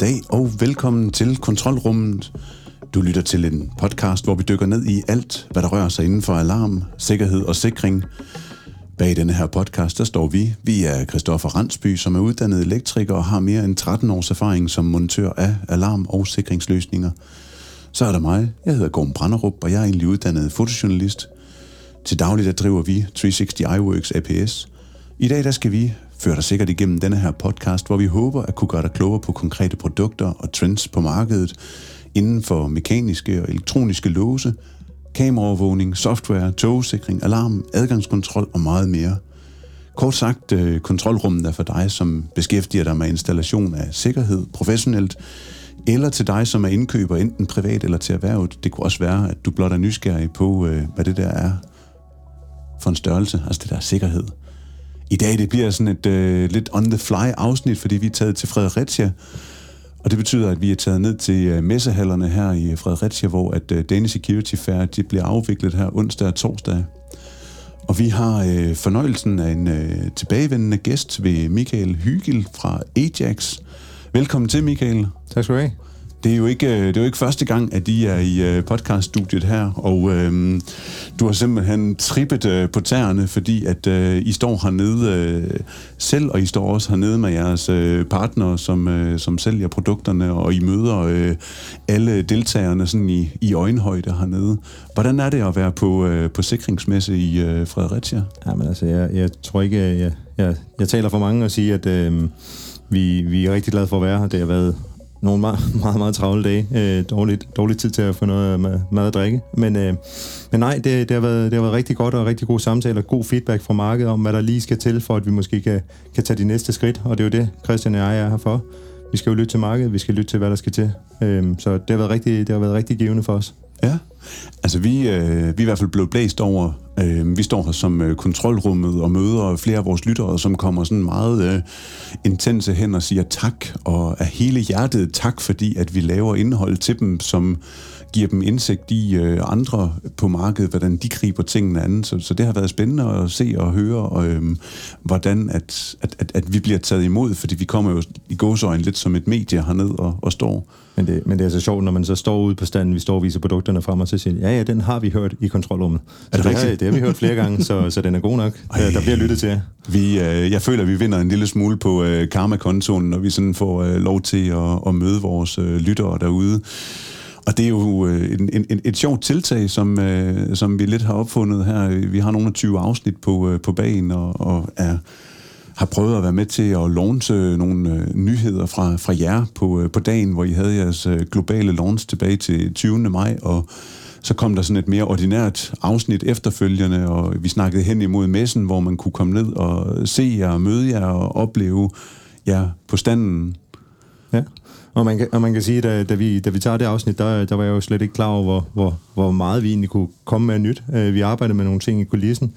dag og velkommen til Kontrolrummet. Du lytter til en podcast, hvor vi dykker ned i alt, hvad der rører sig inden for alarm, sikkerhed og sikring. Bag denne her podcast, der står vi. Vi er Christoffer Randsby, som er uddannet elektriker og har mere end 13 års erfaring som montør af alarm- og sikringsløsninger. Så er der mig. Jeg hedder Gorm Branderup, og jeg er egentlig uddannet fotojournalist. Til daglig der driver vi 360 iWorks APS. I dag der skal vi fører dig sikkert igennem denne her podcast, hvor vi håber at kunne gøre dig klogere på konkrete produkter og trends på markedet inden for mekaniske og elektroniske låse, kameraovervågning, software, togsikring, alarm, adgangskontrol og meget mere. Kort sagt, øh, kontrolrummet er for dig, som beskæftiger dig med installation af sikkerhed professionelt, eller til dig, som er indkøber enten privat eller til erhvervet. Det kunne også være, at du blot er nysgerrig på, øh, hvad det der er for en størrelse, altså det der sikkerhed. I dag det bliver sådan et øh, lidt on-the-fly afsnit, fordi vi er taget til Fredericia, og det betyder, at vi er taget ned til øh, messehallerne her i øh, Fredericia, hvor at øh, Danish Security Fair de bliver afviklet her onsdag og torsdag. Og vi har øh, fornøjelsen af en øh, tilbagevendende gæst ved Michael Hygel fra Ajax. Velkommen til, Michael. Tak skal du have. Det er jo ikke, øh, det er jo ikke første gang, at I er i øh, podcaststudiet her, og øhm, du har simpelthen trippet øh, på tæerne, fordi at øh, I står hernede øh, selv, og I står også hernede med jeres øh, partnere, som, øh, som sælger produkterne, og I møder øh, alle deltagerne sådan i, i øjenhøjde hernede. Hvordan er det at være på, øh, på sikringsmesse i øh, Fredericia? Jamen altså, jeg, jeg tror ikke, jeg, jeg, jeg taler for mange og siger, at øh, vi, vi er rigtig glade for at være her. Det har været nogle meget, meget, meget travle dage. Øh, dårligt, dårlig tid til at få noget øh, mad, mad at drikke. Men, øh, men nej, det, det, har været, det har været rigtig godt og rigtig gode samtaler, god feedback fra markedet om, hvad der lige skal til, for at vi måske kan, kan tage de næste skridt. Og det er jo det, Christian og jeg er her for. Vi skal jo lytte til markedet, vi skal lytte til, hvad der skal til. Øhm, så det har, været rigtig, det har været rigtig givende for os. Ja, altså vi, øh, vi er i hvert fald blevet blæst over. Øh, vi står her som øh, kontrolrummet og møder flere af vores lyttere, som kommer sådan meget øh, intense hen og siger tak, og af hele hjertet tak, fordi at vi laver indhold til dem, som giver dem indsigt i øh, andre på markedet, hvordan de griber tingene an. Så, så det har været spændende at se og høre, og, øh, hvordan at, at, at, at vi bliver taget imod, fordi vi kommer jo i gåsøjne lidt som et medie herned og, og står. Men det, men det er så sjovt, når man så står ude på standen, vi står og viser produkterne frem, og så siger ja, ja, den har vi hørt i kontrolrummet. Er det, det, har, det har vi hørt flere gange, så, så den er god nok. Ej. Der bliver lyttet til Vi, øh, jeg føler, at vi vinder en lille smule på øh, karma-kontoen, når vi sådan får øh, lov til at, at møde vores øh, lyttere derude. Og det er jo øh, en, en, en, et sjovt tiltag, som, øh, som vi lidt har opfundet her. Vi har nogle af 20 afsnit på, øh, på bagen, og, og er har prøvet at være med til at launche nogle øh, nyheder fra, fra jer på, øh, på dagen, hvor I havde jeres øh, globale launch tilbage til 20. maj, og så kom der sådan et mere ordinært afsnit efterfølgende, og vi snakkede hen imod messen, hvor man kunne komme ned og se jer, møde jer og opleve jer på standen. Ja, og man kan, og man kan sige, da, da, vi, da vi tager det afsnit, der, der var jeg jo slet ikke klar over, hvor, hvor, hvor meget vi egentlig kunne komme med nyt. Øh, vi arbejder med nogle ting i kulissen,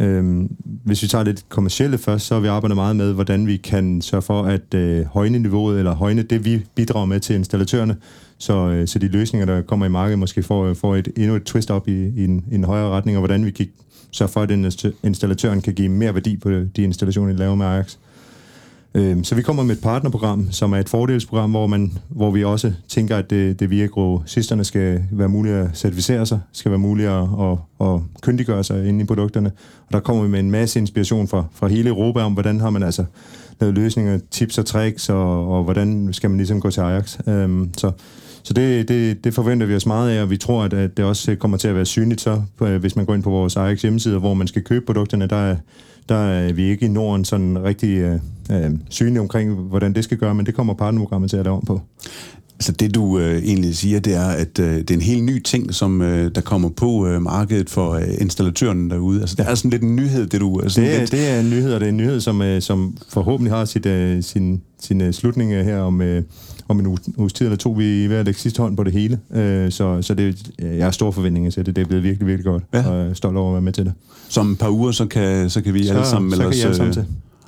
Øhm, hvis vi tager det kommercielle først, så har vi arbejdet meget med, hvordan vi kan sørge for at øh, højne niveauet, eller højne det, vi bidrager med til installatørerne, så, øh, så de løsninger, der kommer i markedet, måske får, får et, endnu et twist op i, i, en, i en højere retning, og hvordan vi kan sørge for, at installatøren kan give mere værdi på de installationer, de laver med Ajax. Øh, Øhm, så vi kommer med et partnerprogram, som er et fordelsprogram, hvor, man, hvor vi også tænker, at det, det via grossisterne skal være muligt at certificere sig, skal være muligt at, at, at kyndiggøre sig inde i produkterne. Og der kommer vi med en masse inspiration fra, fra hele Europa om, hvordan har man altså lavet løsninger, tips og tricks, og, og hvordan skal man ligesom gå til Ajax. Øhm, så så det, det, det forventer vi os meget af, og vi tror, at, at det også øh, kommer til at være synligt så, øh, hvis man går ind på vores Ajax hjemmeside, hvor man skal købe produkterne, der er, der er vi ikke i Norden sådan rigtig øh, øh, synlige omkring, hvordan det skal gøre, men det kommer partnerprogrammet til at lave om på. Så det du øh, egentlig siger, det er, at øh, det er en helt ny ting, som øh, der kommer på øh, markedet for øh, installatøren derude. Altså det er sådan lidt en nyhed, det du... Altså, det, er, lidt... det er en nyhed, og det er en nyhed, som, øh, som forhåbentlig har sit, øh, sin, sin øh, slutning her om, øh, om en uge, uges tid eller to. Vi er ved at lægge sidste hånd på det hele. Øh, så så det, jeg har store forventninger til det. Det er blevet virkelig, virkelig godt. Ja. Og jeg er stolt over at være med til det. Så om et par uger, så kan, så kan vi så, alle sammen melde os... Alle sammen til.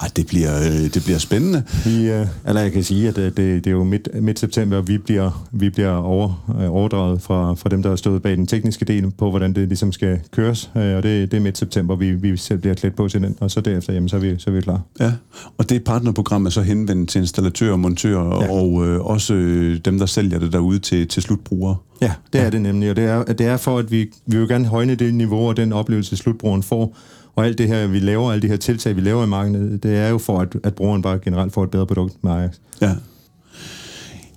Ej, det bliver, øh, det bliver spændende. Vi, øh, eller jeg kan sige, at øh, det, det er jo midt, midt september, vi bliver, vi bliver over, øh, overdraget fra, fra dem, der har stået bag den tekniske del på, hvordan det ligesom skal køres. Øh, og det, det er midt september, vi, vi selv bliver klædt på til den, og så derefter, jamen, så er vi, så er vi klar. Ja, og det partnerprogram er så henvendt til installatører, montører ja. og øh, også øh, dem, der sælger det derude til, til slutbrugere. Ja, det er det nemlig, og det er, det er for, at vi, vi vil gerne højne det niveau og den oplevelse, slutbrugeren får, og alt det her, vi laver, alle de her tiltag, vi laver i markedet, det er jo for, at, at brugeren bare generelt får et bedre produkt med Ajax. Ja.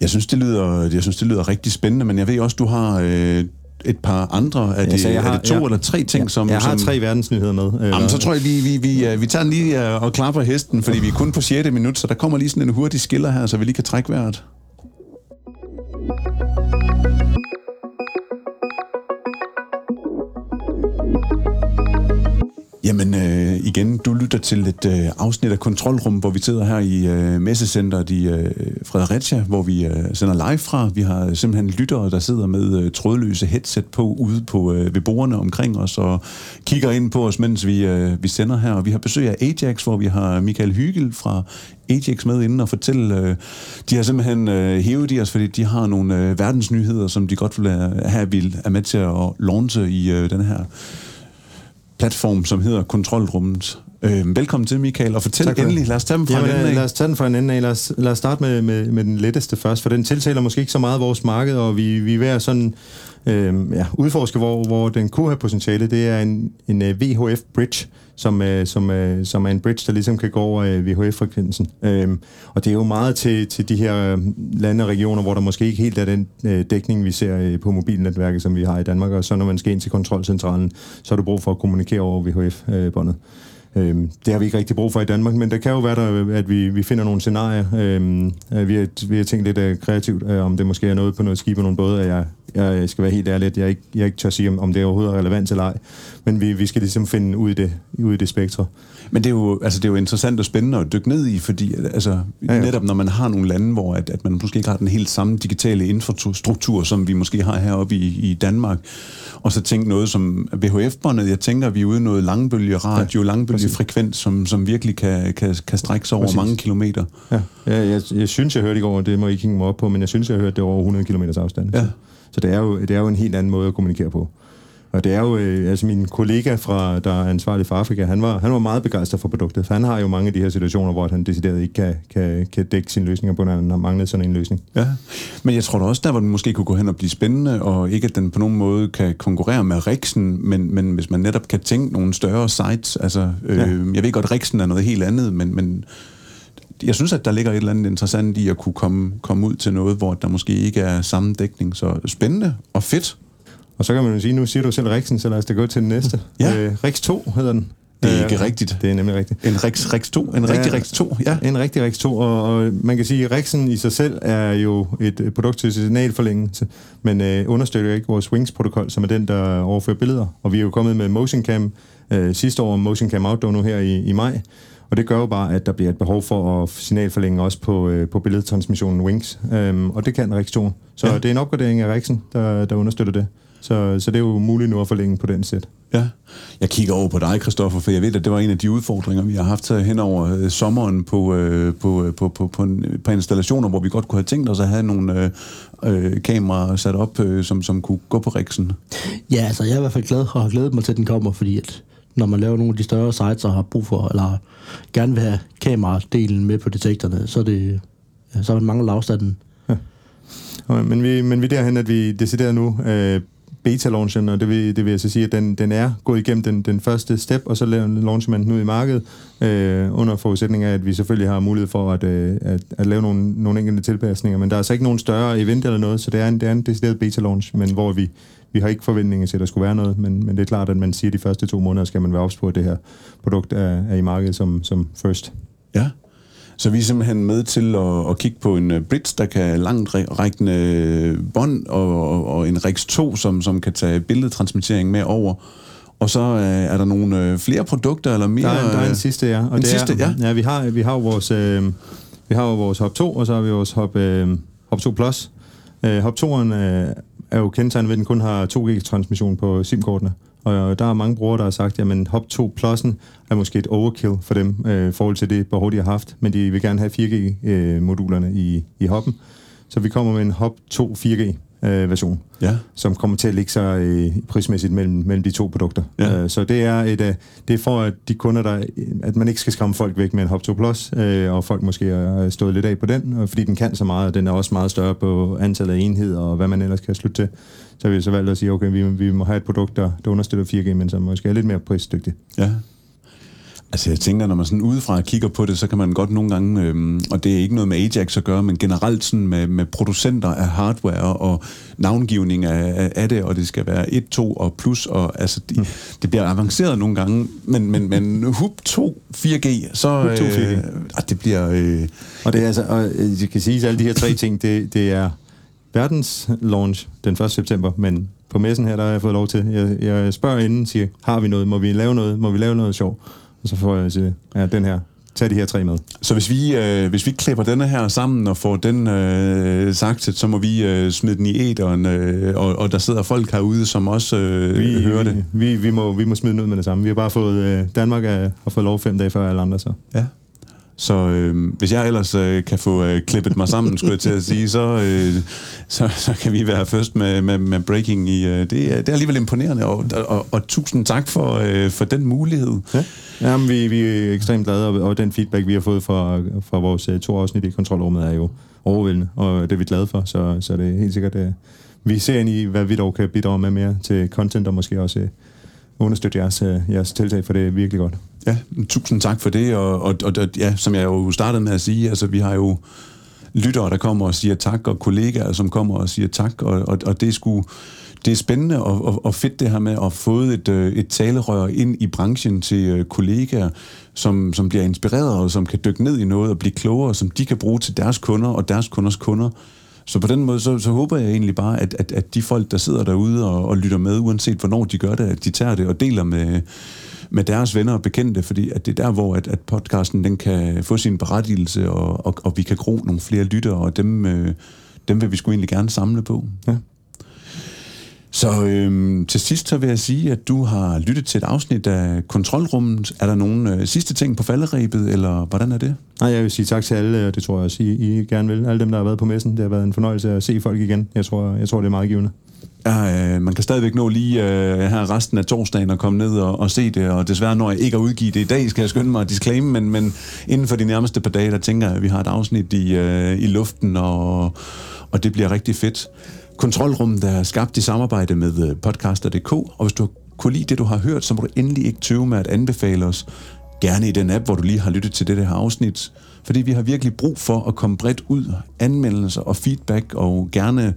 Jeg synes, det lyder, jeg synes, det lyder rigtig spændende, men jeg ved også, du har øh, et par andre. Er det, så jeg har- er det to jeg- eller tre ting, som... Jeg har som, tre verdensnyheder med. øh, Jamen, så tror jeg, vi, vi, vi, øh, vi tager den lige øh, og klapper hesten, fordi vi er kun på 6. minut, så der kommer lige sådan en hurtig skiller her, så vi lige kan trække vejret. Igen, du lytter til et øh, afsnit af Kontrolrum, hvor vi sidder her i øh, messecenteret i øh, Fredericia, hvor vi øh, sender live fra. Vi har øh, simpelthen lyttere, der sidder med øh, trådløse headset på ude på øh, ved bordene omkring os og kigger ind på os, mens vi, øh, vi sender her. Og vi har besøg af Ajax, hvor vi har Michael Hygel fra Ajax med inden og fortælle. Øh, de har simpelthen øh, hævet i os, fordi de har nogle øh, verdensnyheder, som de godt vil øh, have, vil er med til at launche i øh, den her platform, som hedder Kontrolrummet. Øh, velkommen til, Michael, og fortæl Tak endelig. Lad os tage dem fra Jamen, den ende lad af. os tage den fra en ende af. Lad os, lad os starte med, med, med den letteste først, for den tiltaler måske ikke så meget vores marked, og vi, vi er ved at sådan, øh, ja, udforske, hvor, hvor den kunne have potentiale. Det er en, en uh, VHF Bridge, som, uh, som, uh, som er en bridge, der ligesom kan gå over uh, VHF-frekvensen. Um, og det er jo meget til, til de her uh, lande og regioner, hvor der måske ikke helt er den uh, dækning, vi ser uh, på mobilnetværket, som vi har i Danmark. Og så når man skal ind til kontrolcentralen, så har du brug for at kommunikere over VHF-båndet. Øhm, det har vi ikke rigtig brug for i Danmark, men det kan jo være, der, at vi, vi finder nogle scenarier. Øhm, øh, vi, har, vi har tænkt lidt øh, kreativt, øh, om det måske er noget på noget skib og nogle både. Jeg, jeg skal være helt ærlig, jeg ikke, jeg ikke tør sige, om, om det overhovedet er relevant eller ej. Men vi, vi skal ligesom finde ud i det, ud i det spektrum. Men det er, jo, altså, det er jo interessant og spændende at dykke ned i, fordi altså, ja, Ja, netop når man har nogle lande, hvor at, at man måske ikke har den helt samme digitale infrastruktur, som vi måske har heroppe i, i Danmark, og så tænke noget som VHF-båndet, jeg tænker, vi er ude noget langbølge radio, ja, langbølge frekvens, som, som virkelig kan, kan, kan strække sig over Præcis. mange kilometer. Ja, jeg, jeg, jeg synes, jeg hørte i går, og det må I ikke hænge mig op på, men jeg synes, jeg hørte det over 100 km afstand. Ja. Så, så det, er jo, det er jo en helt anden måde at kommunikere på. Og det er jo, øh, altså min kollega, fra, der er ansvarlig for Afrika, han var, han var meget begejstret for produktet, for han har jo mange af de her situationer, hvor han decideret ikke kan, kan, kan dække sine løsninger på, når han har manglet sådan en løsning. Ja, men jeg tror da også, der hvor den måske kunne gå hen og blive spændende, og ikke at den på nogen måde kan konkurrere med Rixen, men, men hvis man netop kan tænke nogle større sites, altså, øh, Ja. jeg ved godt, Rixen er noget helt andet, men, men jeg synes, at der ligger et eller andet interessant i at kunne komme, komme ud til noget, hvor der måske ikke er samme dækning, så spændende og fedt. Og så kan man jo sige, nu siger du selv Rixen, så lad os da gå til den næste. Ja. Øh, Rix 2 hedder den. Det er Øh, ikke rigtigt. Det er nemlig rigtigt. En Rix, Rix 2, en rigtig Ja. Rix 2, ja. En rigtig Rix 2, og, og man kan sige, at Rixen i sig selv er jo et produkt til signalforlængelse, men øh, understøtter ikke vores Wings-protokol, som er den, der overfører billeder. Og vi er jo kommet med Motion Cam øh, sidste år, Motion Cam Outdoor nu her i, i maj, og det gør jo bare, at der bliver et behov for at signalforlænge også på, øh, på billedtransmissionen Wings, øhm, og det kan Rix 2. Så Ja. det er en opgradering af Rixen, der, der understøtter det. Så, så det er jo muligt nu at forlænge på den sæt. Ja. Jeg kigger over på dig, Christoffer, for jeg ved, at det var en af de udfordringer, vi har haft her hen over øh, sommeren på, øh, på, øh, på, på, på, en, på installationer, hvor vi godt kunne have tænkt os at have nogle øh, øh, kameraer sat op, øh, som, som kunne gå på Rixen. Ja, altså jeg er i hvert fald glad og har glædet mig til, at den kommer, fordi at når man laver nogle af de større sites og har brug for, eller gerne vil have kameradelen med på detektorerne, så er det ja, så er man mangler afstanden. Og- Men vi, men vi er derhen, at vi decideret nu øh, beta-launchen, og det vil, det vil altså sige, at den, den er gået igennem den, den første step, og så launcher man den ud i markedet, øh, under forudsætning af, at vi selvfølgelig har mulighed for at, øh, at, at lave nogle, nogle enkelte tilpasninger. Men der er altså ikke nogen større event eller noget, så det er en, det er en decideret beta-launch, men hvor vi, vi har ikke forventninger til, at der skulle være noget, men, men det er klart, at man siger, at de første to måneder skal man være ops på, at det her produkt er, er i markedet som, som first. Ja. Så vi er simpelthen med til at, at kigge på en øh, bridge, der kan langt ræ- rækkende øh, bånd, og, og, og en Rix 2, som, som kan tage billedtransmittering med over. Og så øh, er der nogle øh, flere produkter, eller mere... Der er, der er øh, en sidste, ja. Og en det sidste, er, ja. ja. vi har, vi har jo vores, øh, vi har jo vores Hop 2, og så har vi vores Hop, øh, Hop 2 Plus. Øh, Hop 2'eren øh, er jo kendetegnet ved, at den kun har 2G-transmission på SIM-kortene. Og øh, der er mange brugere, der har sagt, at Hop 2 Plus'en er måske et overkill for dem øh, i forhold til det behov, de har haft, men de vil gerne have 4G-modulerne øh, i, i hoppen. Så vi kommer med en Hop 2 4G øh, version, ja. som kommer til at ligge sig øh, prismæssigt mellem, mellem de to produkter. Ja. Øh, så det er, et, øh, det er for, at de kunder, der, at man ikke skal skræmme folk væk med en Hop 2 Plus, øh, og folk måske har stået lidt af på den, fordi den kan så meget, og den er også meget større på antallet af enheder, og hvad man ellers kan slutte til. Så har vi så valgt at sige, okay, vi, vi må have et produkt, der, der understøtter 4G, men som måske er lidt mere prisdygtigt. Ja. Altså jeg tænker, når man sådan udefra kigger på det, så kan man godt nogle gange, øhm, og det er ikke noget med Ajax at gøre, men generelt sådan med, med producenter af hardware og navngivning af, af det, og det skal være 1, 2 og plus, og altså det, mm. det bliver avanceret nogle gange, men, men, men HUB 2 4G, så HUB 2 4G. Øh, det bliver... Øh, og det er altså, og øh, jeg kan sige, at alle de her tre ting, det, det er verdens launch den 1. september, men på messen her, der har jeg fået lov til, jeg, jeg spørger inden, siger, har vi noget, må vi lave noget, må vi lave noget sjov? Og så får jeg til, ja, den her, tag de her tre med. Så hvis vi, øh, hvis vi klipper denne her sammen og får den øh, sagt, så må vi øh, smide den i æderen, øh, og, og der sidder folk herude, som også øh, vi, hører det. Vi, vi, vi, må, vi må smide den ud med det samme. Vi har bare fået, øh, Danmark er, har fået lov fem dage før alle andre, så. Ja. Så øh, hvis jeg ellers øh, kan få øh, klippet mig sammen, skulle jeg til at sige, så, øh, så, så kan vi være først med, med, med breaking i... Øh, det, er, det er alligevel imponerende, og, og, og, og tusind tak for, øh, for den mulighed. Ja. Jamen, vi, vi er ekstremt glade, og, og den feedback, vi har fået fra, fra vores øh, to afsnit i kontrolrummet, er jo overvældende, og det er vi glade for, så, så det er helt sikkert, at vi ser ind i, hvad vi dog kan bidrage med mere til content, og måske også øh, understøtte jeres, øh, jeres tiltag, for det er virkelig godt. Ja, tusind tak for det, og, og, og ja, som jeg jo startede med at sige, altså vi har jo lyttere, der kommer og siger tak, og kollegaer, som kommer og siger tak, og, og, og det er sgu det er spændende og, og, og fedt det her med at få et, øh, et talerør ind i branchen til øh, kollegaer, som, som bliver inspireret og som kan dykke ned i noget og blive klogere, som de kan bruge til deres kunder og deres kunders kunder. Så på den måde, så, så håber jeg egentlig bare, at, at, at de folk, der sidder derude og, og lytter med, uanset hvornår de gør det, at de tager det og deler med, med deres venner og bekendte, fordi at det er der, hvor at, at podcasten den kan få sin berettigelse, og, og, og vi kan gro nogle flere lyttere, og dem, øh, dem vil vi sgu egentlig gerne samle på. Ja. Så øhm, til sidst så vil jeg sige, at du har lyttet til et afsnit af Kontrolrummet. Er der nogle øh, sidste ting på falderæbet, eller hvordan er det? Nej, jeg vil sige tak til alle, og det tror jeg også, I, I gerne vil. Alle dem, der har været på messen. Det har været en fornøjelse at se folk igen. Jeg tror, jeg tror det er meget givende. Ja, øh, man kan stadigvæk nå lige øh, her resten af torsdagen og komme ned og, og se det, og desværre når jeg ikke at udgive det i dag, skal jeg skynde mig at disclaim, men, men inden for de nærmeste par dage, der tænker jeg, at vi har et afsnit i, øh, i luften, og, og det bliver rigtig fedt. Kontrolrummet er skabt i samarbejde med øh, podcaster.dk, og hvis du kunne lide det, du har hørt, så må du endelig ikke tøve med at anbefale os, gerne i den app, hvor du lige har lyttet til det her afsnit, fordi vi har virkelig brug for at komme bredt ud, anmeldelser og feedback, og gerne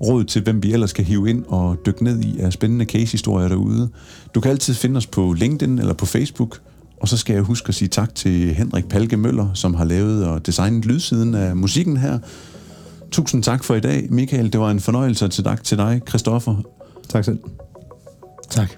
råd til, hvem vi ellers kan hive ind og dykke ned i af spændende case-historier derude. Du kan altid finde os på LinkedIn eller på Facebook, og så skal jeg huske at sige tak til Henrik Palke Møller, som har lavet og designet lydsiden af musikken her, Tusind tak for i dag, Michael. Det var en fornøjelse til dig, til dig Christoffer. Tak selv. Tak.